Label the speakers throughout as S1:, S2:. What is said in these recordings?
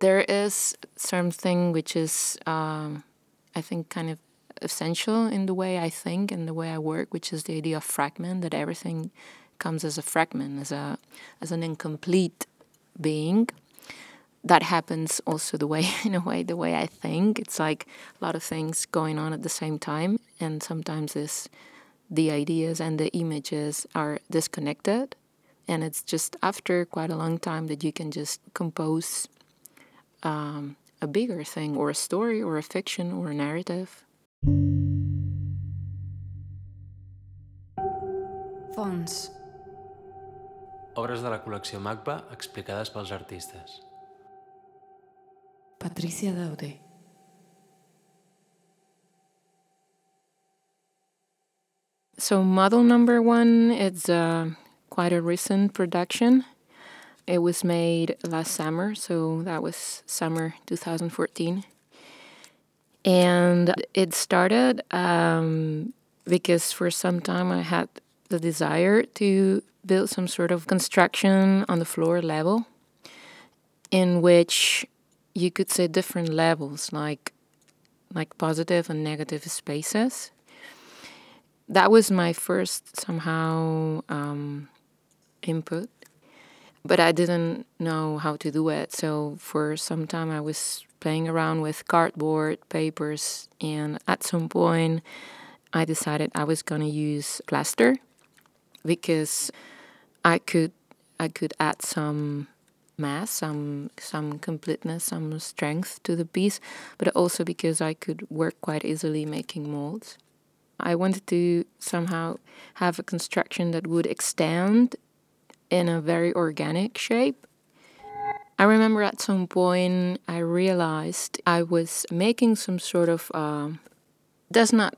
S1: There is something which is, um, I think, kind of essential in the way I think and the way I work, which is the idea of fragment, that everything comes as a fragment, as a as an incomplete being. That happens also the way in a way the way I think. It's like a lot of things going on at the same time and sometimes this the ideas and the images are disconnected and it's just after quite a long time that you can just compose um, a bigger thing or a story or a fiction or a narrative.
S2: Fons.
S3: Obres de la col·lecció MACBA explicades pels artistes.
S2: Patricia Dauder.
S1: So model number one, it's uh, quite a recent production. It was made last summer, so that was summer 2014. And it started um, because for some time I had the desire to build some sort of construction on the floor level in which you could say different levels like like positive and negative spaces that was my first somehow um, input but i didn't know how to do it. So for some time i was playing around with cardboard papers and at some point i decided i was going to use plaster because i could i could add some mass some some completeness some strength to the piece but also because i could work quite easily making molds. I wanted to somehow have a construction that would extend in a very organic shape. I remember at some point I realized I was making some sort of uh, does not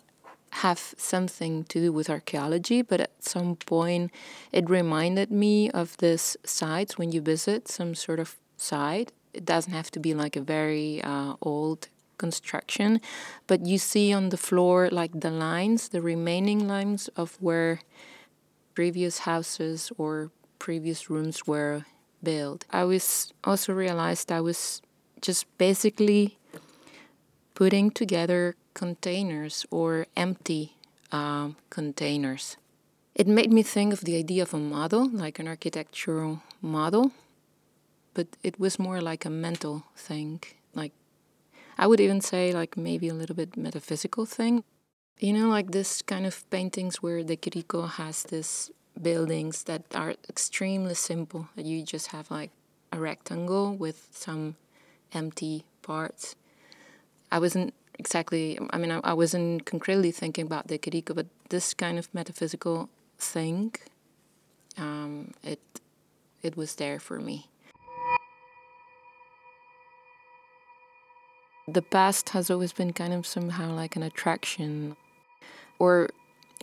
S1: have something to do with archaeology, but at some point it reminded me of this sites when you visit some sort of site. It doesn't have to be like a very uh, old construction, but you see on the floor like the lines, the remaining lines of where previous houses or previous rooms were built. I was also realized I was just basically putting together containers or empty um, containers. It made me think of the idea of a model, like an architectural model, but it was more like a mental thing, like I would even say like maybe a little bit metaphysical thing. You know, like this kind of paintings where De Chirico has this buildings that are extremely simple. That you just have like a rectangle with some empty parts. I wasn't exactly. I mean, I, I wasn't concretely thinking about de Chirico, but this kind of metaphysical thing, um, it it was there for me. The past has always been kind of somehow like an attraction, or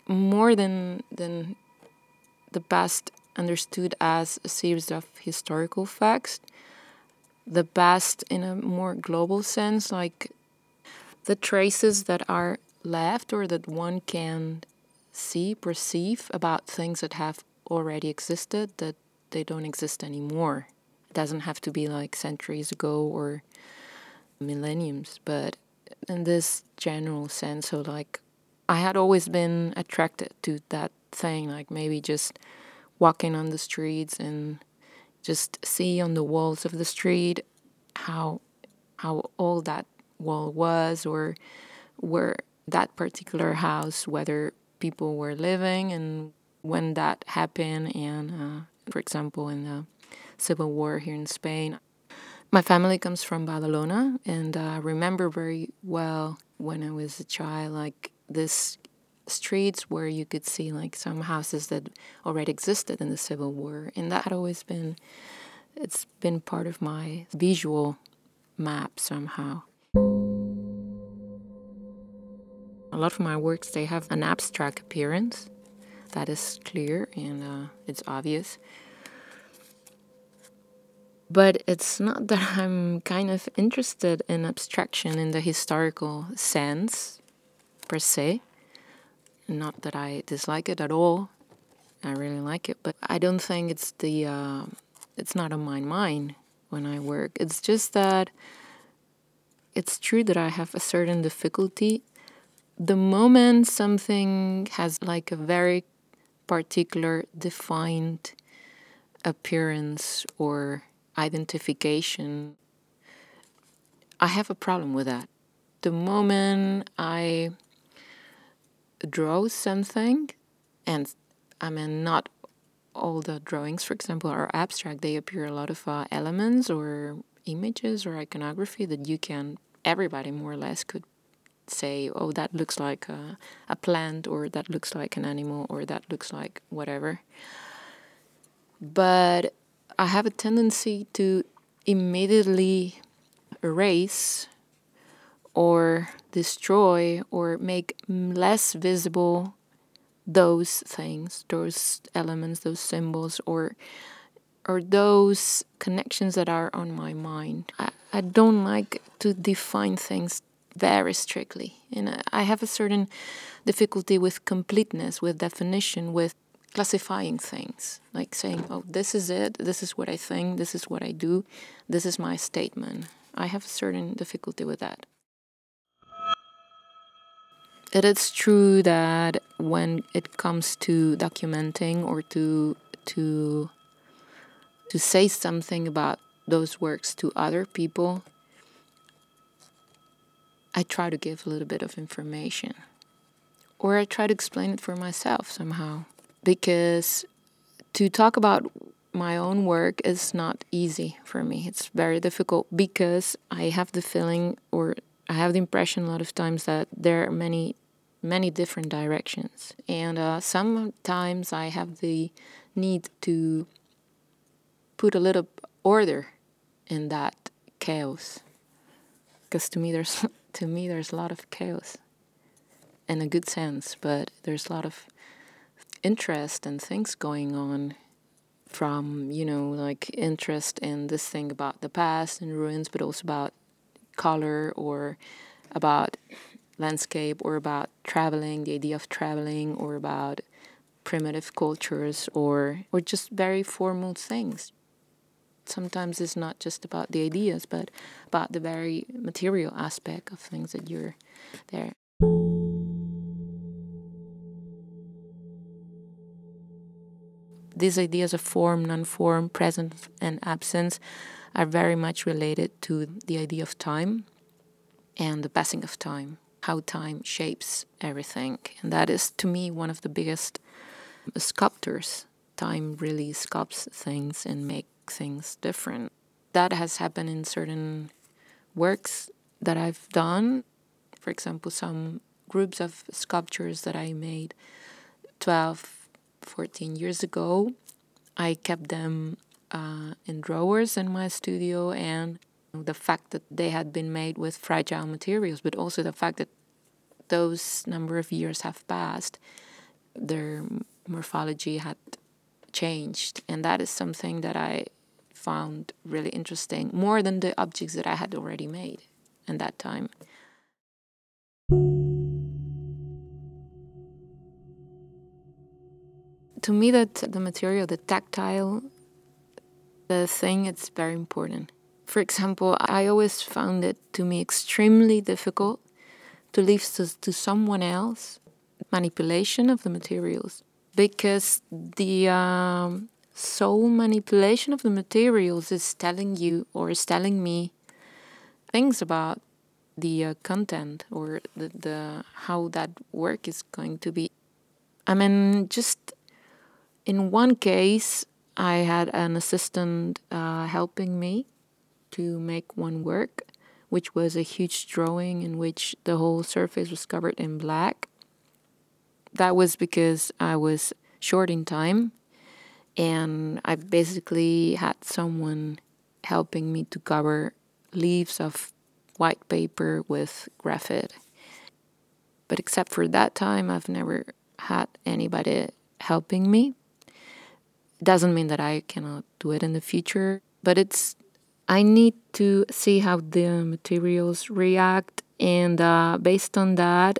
S1: more than than the past understood as a series of historical facts. The past, in a more global sense, like the traces that are left or that one can see, perceive about things that have already existed that they don't exist anymore. It doesn't have to be like centuries ago or millenniums, but in this general sense, so like I had always been attracted to that thing, like maybe just walking on the streets and just see on the walls of the street how how old that wall was or where that particular house whether people were living and when that happened and uh, for example in the civil war here in spain. My family comes from Badalona, and I remember very well when I was a child, like this streets where you could see like some houses that already existed in the Civil War, and that had always been it's been part of my visual map somehow. A lot of my works they have an abstract appearance that is clear and uh, it's obvious but it's not that I'm kind of interested in abstraction in the historical sense, per se. Not that I dislike it at all. I really like it, but I don't think it's the uh, it's not on my mind when I work. It's just that it's true that I have a certain difficulty. The moment something has like a very particular defined appearance or identification, I have a problem with that. The moment I draw something, and I mean, not all the drawings, for example, are abstract. They appear a lot of uh, elements or images or iconography that you can, everybody more or less could say, oh, that looks like a, a plant, or that looks like an animal, or that looks like whatever. But I have a tendency to immediately erase or destroy or make less visible those things, those elements, those symbols, or or those connections that are on my mind. I, I don't like to define things very strictly, and I have a certain difficulty with completeness, with definition, with classifying things, like saying, "Oh, this is it. This is what I think. This is what I do. This is my statement." I have a certain difficulty with that. It is true that when it comes to documenting or to to to say something about those works to other people, I try to give a little bit of information. Or I try to explain it for myself somehow. Because to talk about my own work is not easy for me. It's very difficult because I have the feeling or I have the impression a lot of times that there are many many different directions. And uh, sometimes I have the need to put a little order in that chaos. Because to me, there's to me there's a lot of chaos, in a good sense. But there's a lot of interest and things going on. From you know, like interest in this thing about the past and ruins, but also about color or about landscape or about traveling, the idea of traveling, or about primitive cultures, or or just very formal things. Sometimes it's not just about the ideas, but about the very material aspect of things that you're there. These ideas of form, non form, presence, and absence are very much related to the idea of time and the passing of time how time shapes everything. And that is, to me, one of the biggest sculptors. Time really sculpts things and make things different. That has happened in certain works that I've done. For example, some groups of sculptures that I made 12, 14 years ago. I kept them uh, in drawers in my studio and the fact that they had been made with fragile materials, but also the fact that those number of years have passed, their morphology had changed. And that is something that I found really interesting, more than the objects that I had already made in that time. To me, that the material, the tactile, the thing, it's very important. For example, I always found it to me extremely difficult to leave to, to someone else manipulation of the materials because the um, soul manipulation of the materials is telling you or is telling me things about the uh, content or the, the how that work is going to be. I mean just in one case i had an assistant uh, helping me to make one work, which was a huge drawing in which the whole surface was covered in black. That was because I was short in time and I basically had someone helping me to cover leaves of white paper with graphite. But except for that time, I've never had anybody helping me. Doesn't mean that I cannot do it in the future, but it's I need to see how the materials react, and uh, based on that,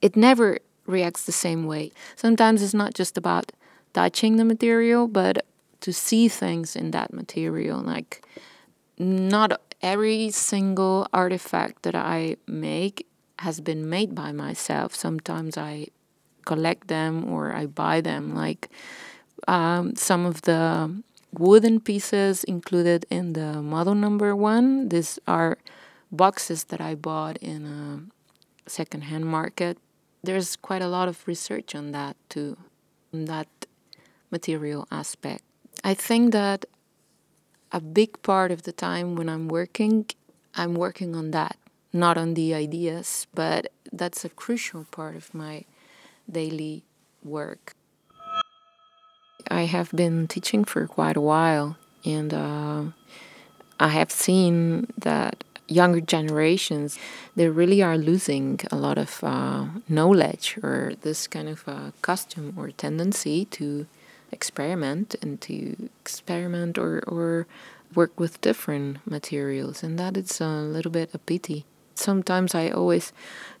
S1: it never reacts the same way. Sometimes it's not just about touching the material, but to see things in that material. Like, not every single artifact that I make has been made by myself. Sometimes I collect them or I buy them. Like um, some of the wooden pieces included in the model number one, these are boxes that I bought in a secondhand market. There's quite a lot of research on that too, on that material aspect. I think that a big part of the time when I'm working, I'm working on that not on the ideas, but that's a crucial part of my daily work. I have been teaching for quite a while, and uh, I have seen that younger generations they really are losing a lot of uh, knowledge or this kind of uh, custom or tendency to experiment and to experiment or, or work with different materials and that is a little bit a pity sometimes I always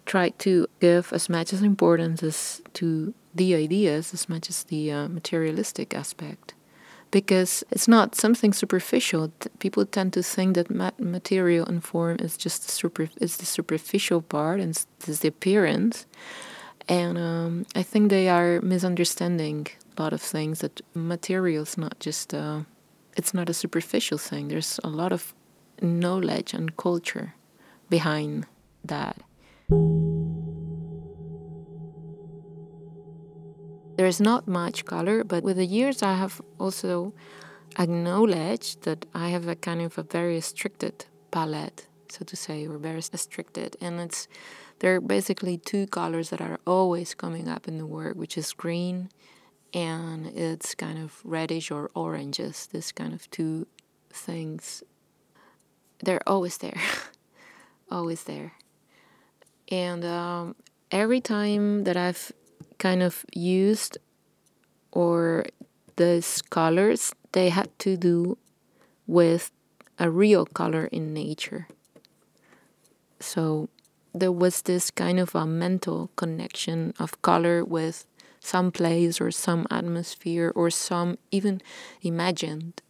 S1: try to give as much as importance as to the ideas as much as the uh, materialistic aspect because it's not something superficial. People tend to think that material and form is just the super the superficial part and is the appearance. And um, I think they are misunderstanding a lot of things. That material is not just uh, it's not a superficial thing. There's a lot of knowledge and culture behind that. There's not much color, but with the years, I have also acknowledged that I have a kind of a very restricted palette, so to say, or very restricted. And it's there are basically two colors that are always coming up in the work, which is green and it's kind of reddish or oranges. This kind of two things. They're always there. always there. And um, every time that I've kind of used or these colors, they had to do with a real color in nature. So there was this kind of a mental connection of color with some place or some atmosphere or some even imagined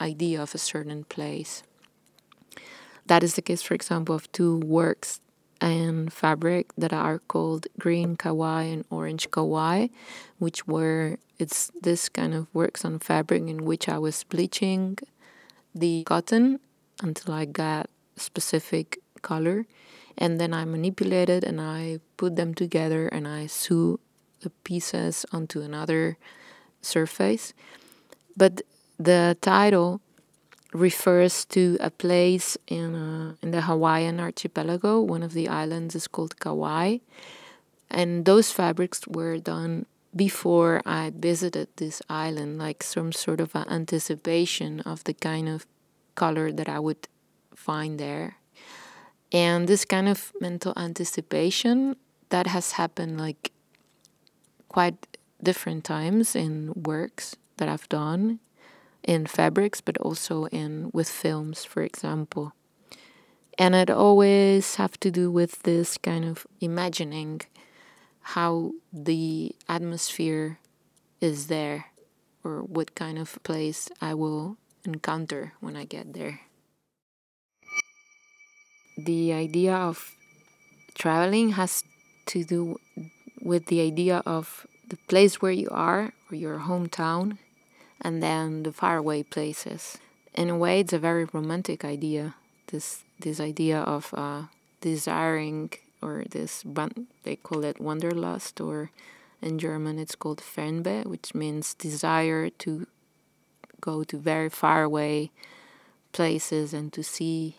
S1: idea of a certain place. That is the case, for example, of two works in fabric that are called green Kauai and orange Kauai, which were it's this kind of works on fabric in which I was bleaching the cotton until I got specific color, and then I manipulated and I put them together and I sew the pieces onto another surface. But the title refers to a place in uh, in the Hawaiian archipelago. One of the islands is called Kauai, and those fabrics were done before I visited this island, like some sort of an anticipation of the kind of color that I would find there. And this kind of mental anticipation that has happened like quite different times in works that I've done in fabrics, but also in with films, for example. And it always have to do with this kind of imagining how the atmosphere is there or what kind of place I will encounter when I get there. The idea of traveling has to do with the idea of the place where you are or your hometown and then the faraway places. In a way, it's a very romantic idea. This this idea of uh, desiring or this they call it wanderlust or in German it's called Fernweh, which means desire to go to very faraway places and to see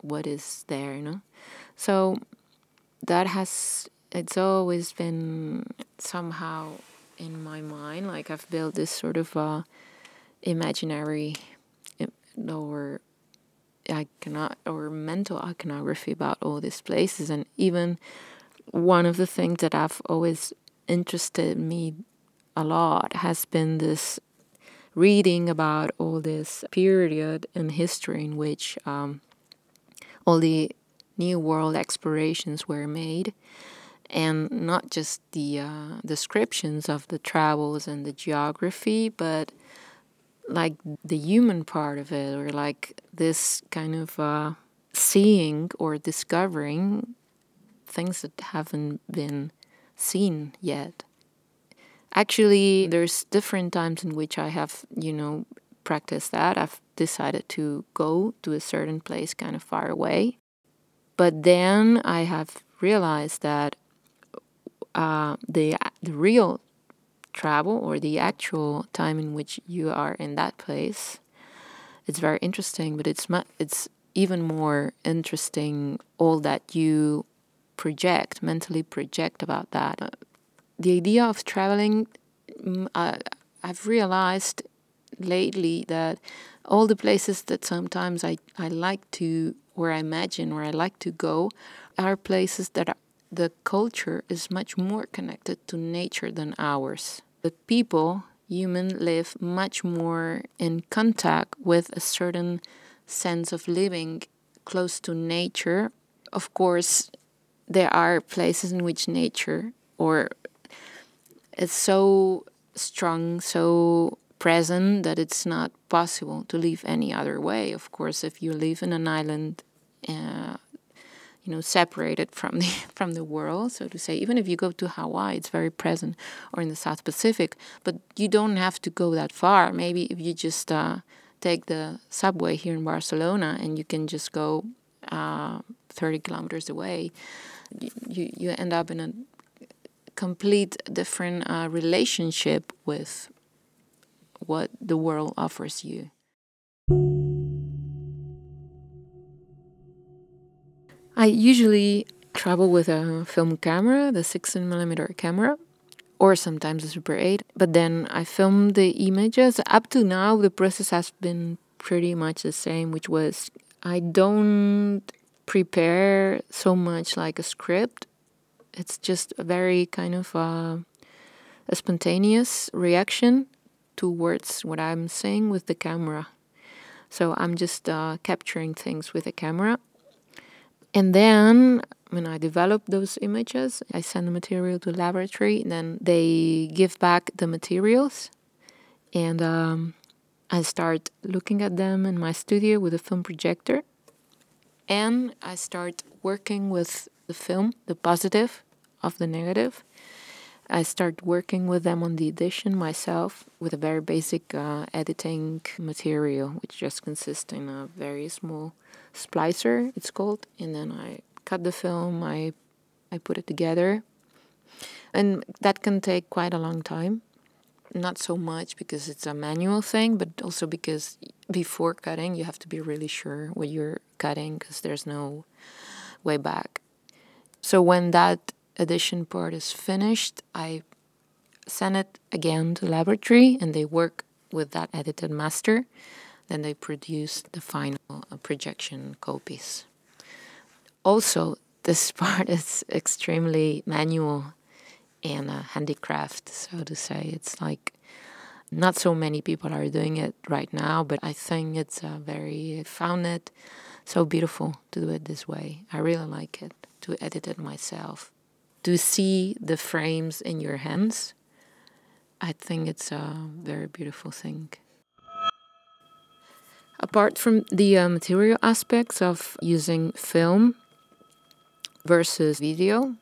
S1: what is there, you know. So that has it's always been somehow in my mind. Like I've built this sort of uh, imaginary or I cannot or mental iconography about all these places, and even one of the things that I've always interested me a lot has been this reading about all this period in history in which um, all the new world explorations were made and not just the uh, descriptions of the travels and the geography, but like the human part of it, or like this kind of uh, seeing or discovering things that haven't been seen yet. Actually, there's different times in which I have, you know, practiced that. I've decided to go to a certain place kind of far away. But then I have realized that uh, the the real travel or the actual time in which you are in that place, it's very interesting. But it's mu- it's even more interesting all that you project mentally project about that. Uh, the idea of traveling, uh, I've realized lately that all the places that sometimes I, I like to, or I imagine, or I like to go, are places that are, the culture is much more connected to nature than ours. The people, human, live much more in contact with a certain sense of living close to nature. Of course, there are places in which nature or it's so strong, so present that it's not possible to live any other way. Of course, if you live in an island, uh, you know, separated from the from the world, so to say, even if you go to Hawaii, it's very present, or in the South Pacific. But you don't have to go that far. Maybe if you just uh, take the subway here in Barcelona, and you can just go uh, 30 kilometers away, you you end up in a complete different uh, relationship with what the world offers you. I usually travel with a film camera, the 16 millimeter camera, or sometimes a Super 8. But then I film the images. Up to now, the process has been pretty much the same, which was I don't prepare so much like a script. It's just a very kind of uh, a spontaneous reaction towards what I'm saying with the camera. So I'm just uh, capturing things with a camera. And then when I develop those images, I send the material to laboratory, and then they give back the materials. And um, I start looking at them in my studio with a film projector. And I start working with the film, the positive of the negative. I start working with them on the edition myself with a very basic uh, editing material, which just consists in a very small splicer, it's called, and then I cut the film, I I put it together, and that can take quite a long time. Not so much because it's a manual thing, but also because before cutting, you have to be really sure what you're cutting because there's no way back. So when that edition part is finished, I send it again to laboratory and they work with that edited master. Then they produce the final uh, projection copies. Also, this part is extremely manual and a handicraft, so to say. It's like not so many people are doing it right now, but I think it's a very, I found it so beautiful to do it this way. I really like it to edit it myself to see the frames in your hands, I think it's a very beautiful thing. Apart from the uh, material aspects of using film versus video,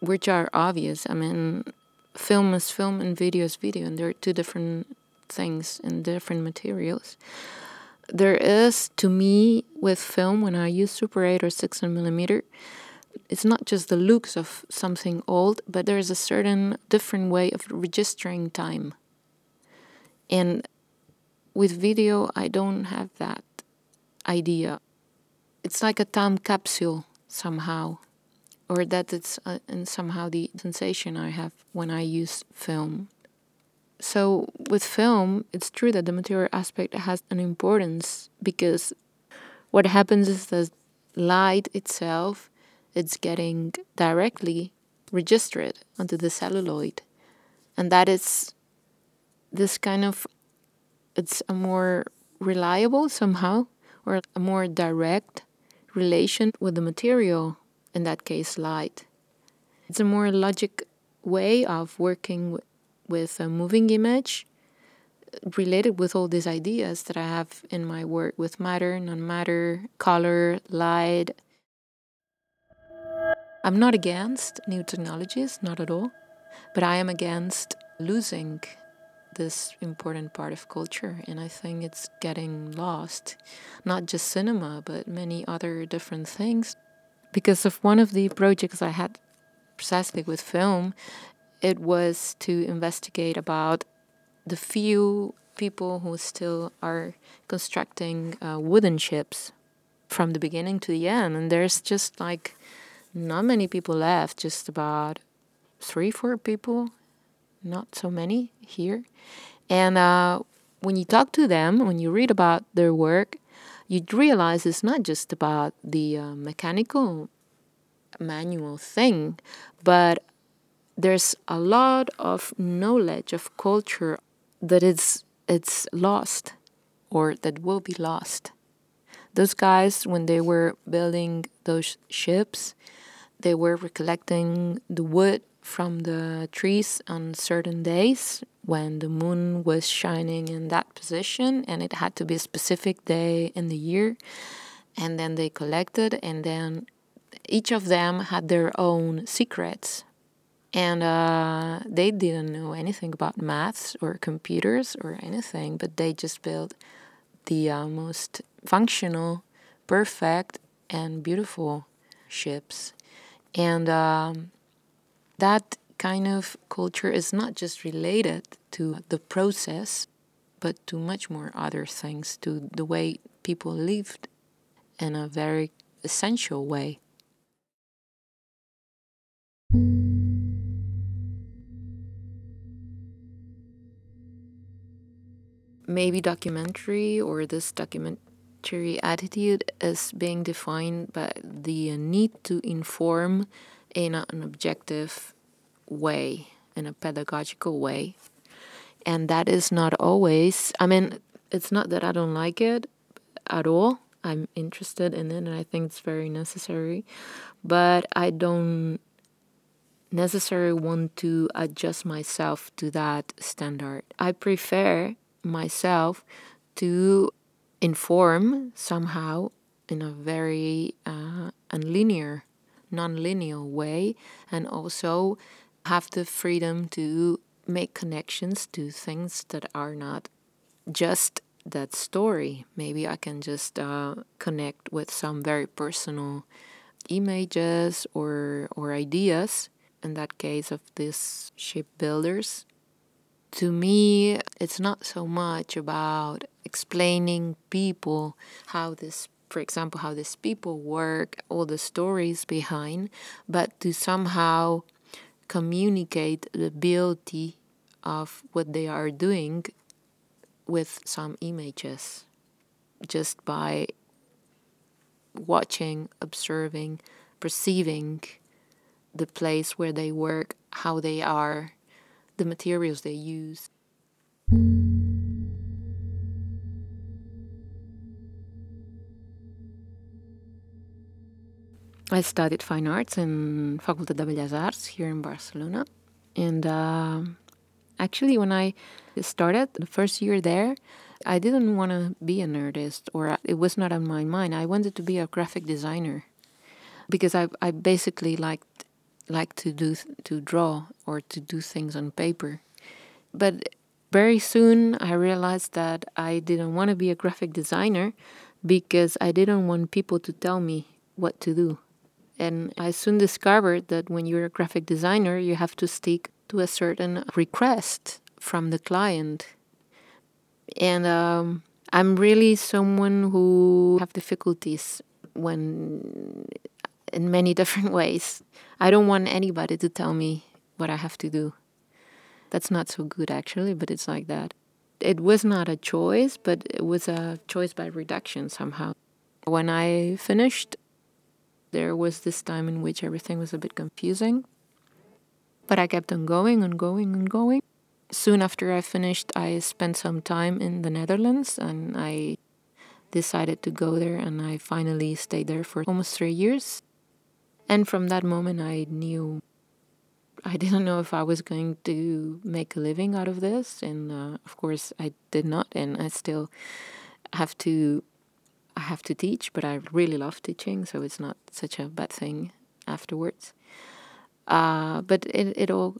S1: which are obvious, I mean, film is film and video is video, and they're two different things and different materials. There is, to me, with film, when I use Super 8 or 16 millimeter, it's not just the looks of something old, but there's a certain different way of registering time. And with video, I don't have that idea. It's like a time capsule somehow, or that it's uh, and somehow the sensation I have when I use film. So with film, it's true that the material aspect has an importance because what happens is that light itself it's getting directly registered onto the celluloid. And that is this kind of, it's a more reliable somehow, or a more direct relation with the material, in that case, light. It's a more logic way of working with a moving image related with all these ideas that I have in my work with matter, non matter, color, light. I'm not against new technologies, not at all, but I am against losing this important part of culture, and I think it's getting lost. Not just cinema, but many other different things. Because of one of the projects I had precisely with film, it was to investigate about the few people who still are constructing uh, wooden ships from the beginning to the end, and there's just like not many people left, just about three, four people not so many here. And uh, when you talk to them, when you read about their work, you realize it's not just about the uh, mechanical manual thing, but there's a lot of knowledge of culture that it's it's lost or that will be lost. Those guys, when they were building those ships, they were recollecting the wood from the trees on certain days when the moon was shining in that position and it had to be a specific day in the year. And then they collected and then each of them had their own secrets. And uh, they didn't know anything about maths or computers or anything but they just built the uh, most functional perfect and beautiful ships. And um, that kind of culture is not just related to the process, but to much more other things, to the way people lived in a very essential way. Maybe documentary or this documentary attitude is being defined by the need to inform in an objective way, in a pedagogical way. And that is not always, I mean, it's not that I don't like it at all. I'm interested in it and I think it's very necessary. But I don't necessarily want to adjust myself to that standard. I prefer myself to inform somehow in a very uh, unlinear non-linear way and also have the freedom to make connections to things that are not just that story. Maybe I can just uh, connect with some very personal images or or ideas. In that case of these shipbuilders, to me, it's not so much about explaining people how this for example, how these people work, all the stories behind, but to somehow communicate the beauty of what they are doing with some images just by watching, observing, perceiving the place where they work, how they are, the materials they use. I studied fine arts in Facultad de Bellas Arts here in Barcelona. And uh, actually, when I started the first year there, I didn't want to be an artist, or it was not on my mind. I wanted to be a graphic designer because I, I basically liked like to do to draw or to do things on paper. But very soon I realized that I didn't want to be a graphic designer because I didn't want people to tell me what to do. And I soon discovered that when you're a graphic designer, you have to stick to a certain request from the client. And um, I'm really someone who have difficulties when in many different ways. I don't want anybody to tell me what I have to do. That's not so good actually, but it's like that. It was not a choice, but it was a choice by reduction somehow. When I finished there was this time in which everything was a bit confusing. But I kept on going and going and going. Soon after I finished, I spent some time in the Netherlands and I decided to go there and I finally stayed there for almost three years. And from that moment, I knew I didn't know if I was going to make a living out of this, and uh, of course I did not, and I still have to. I have to teach, but I really love teaching, so it's not such a bad thing afterwards. Uh, but it it all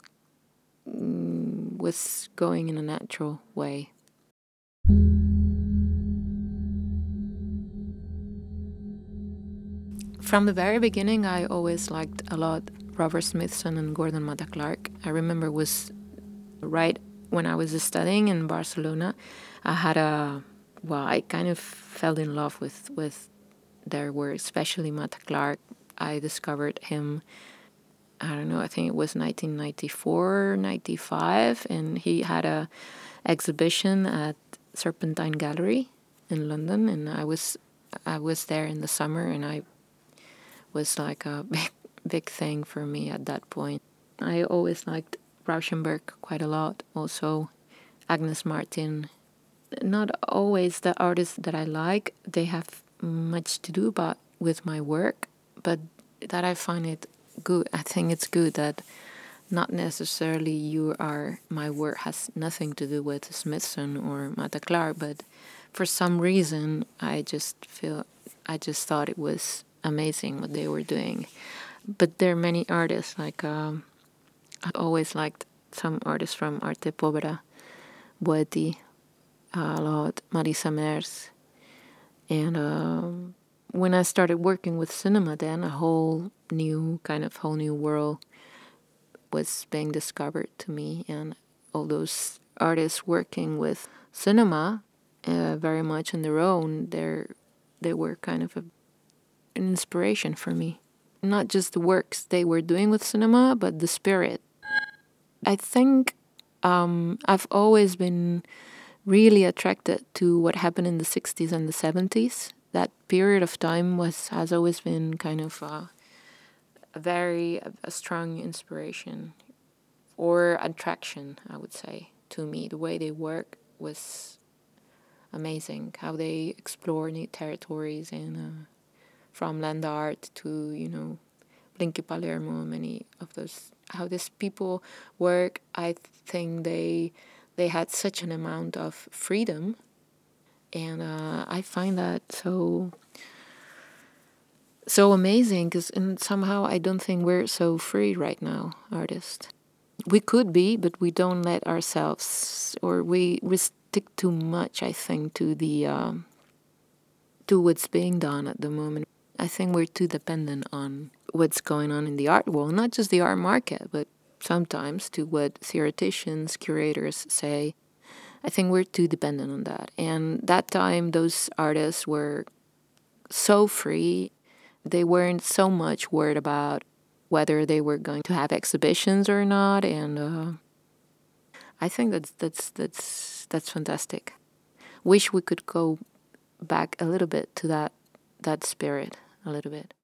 S1: mm, was going in a natural way. From the very beginning, I always liked a lot Robert Smithson and Gordon Matta Clark. I remember was right when I was studying in Barcelona. I had a well, I kind of fell in love with with their work, especially Matta Clark. I discovered him. I don't know. I think it was 1994, 95, and he had a exhibition at Serpentine Gallery in London, and I was I was there in the summer, and I was like a big big thing for me at that point. I always liked Rauschenberg quite a lot. Also, Agnes Martin. Not always the artists that I like. They have much to do but with my work, but that I find it good. I think it's good that not necessarily you are my work has nothing to do with Smithson or Matta Clark, but for some reason I just feel I just thought it was amazing what they were doing. But there are many artists like um, I always liked some artists from Arte Povera, Boetti, uh, a lot, Marisa Merz, and um, when I started working with cinema, then a whole new kind of whole new world was being discovered to me, and all those artists working with cinema uh, very much on their own, they they were kind of a, an inspiration for me. Not just the works they were doing with cinema, but the spirit. I think um, I've always been really attracted to what happened in the 60s and the 70s. That period of time was has always been kind of a, a very a strong inspiration or attraction, I would say, to me. The way they work was amazing. How they explore new territories and uh, from land art to you know Blinky Palermo, many of those how these people work. I think they they had such an amount of freedom, and uh, I find that so so amazing because and somehow I don't think we're so free right now, artists. We could be, but we don't let ourselves, or we we stick too much. I think to the um, to what's being done at the moment. I think we're too dependent on what's going on in the art world, not just the art market, but sometimes to what theoreticians, curators say. I think we're too dependent on that. And that time, those artists were so free. They weren't so much worried about whether they were going to have exhibitions or not. And uh, I think that's that's that's that's fantastic. Wish we could go back a little bit to that that spirit a little bit.